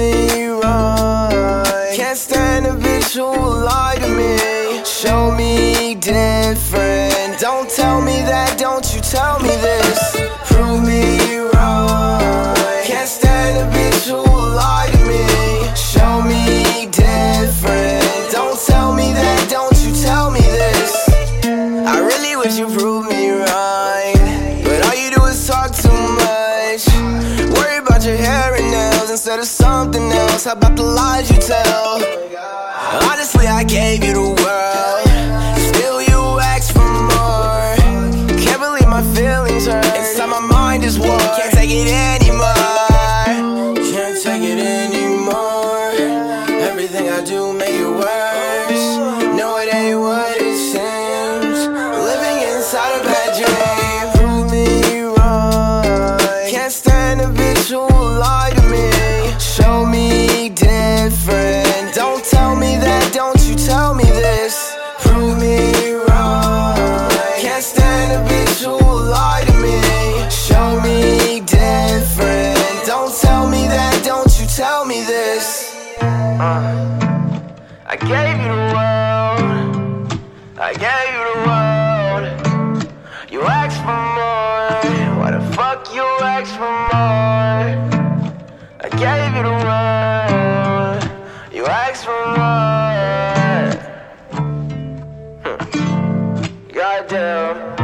me right. Can't stand a bitch who lie to me. Show me different. Don't tell me that, don't you tell me this. Prove me right. Can't stand a bitch who lie to me. Show me different. Don't tell me that, don't you tell me this. I really wish you proved me wrong. Of something else. How about the lies you tell? Honestly, I gave you the world. Still, you ask for more. Can't believe my feelings hurt. Inside my mind is war. Can't take it anymore. Can't take it anymore. Everything I do make it worse. No, it ain't what it seems. Living inside a bad dream. Prove me wrong. Can't stand a bitch who will lie to me show me different. Don't tell me that, don't you tell me this. Prove me wrong. Can't stand a bitch who will lie to me. Show me different. Don't tell me that, don't you tell me this. Uh, I gave you the world. I gave you the world. You asked for more. Why the fuck you asked for more? gave it away. You asked for more. Hmm. Goddamn.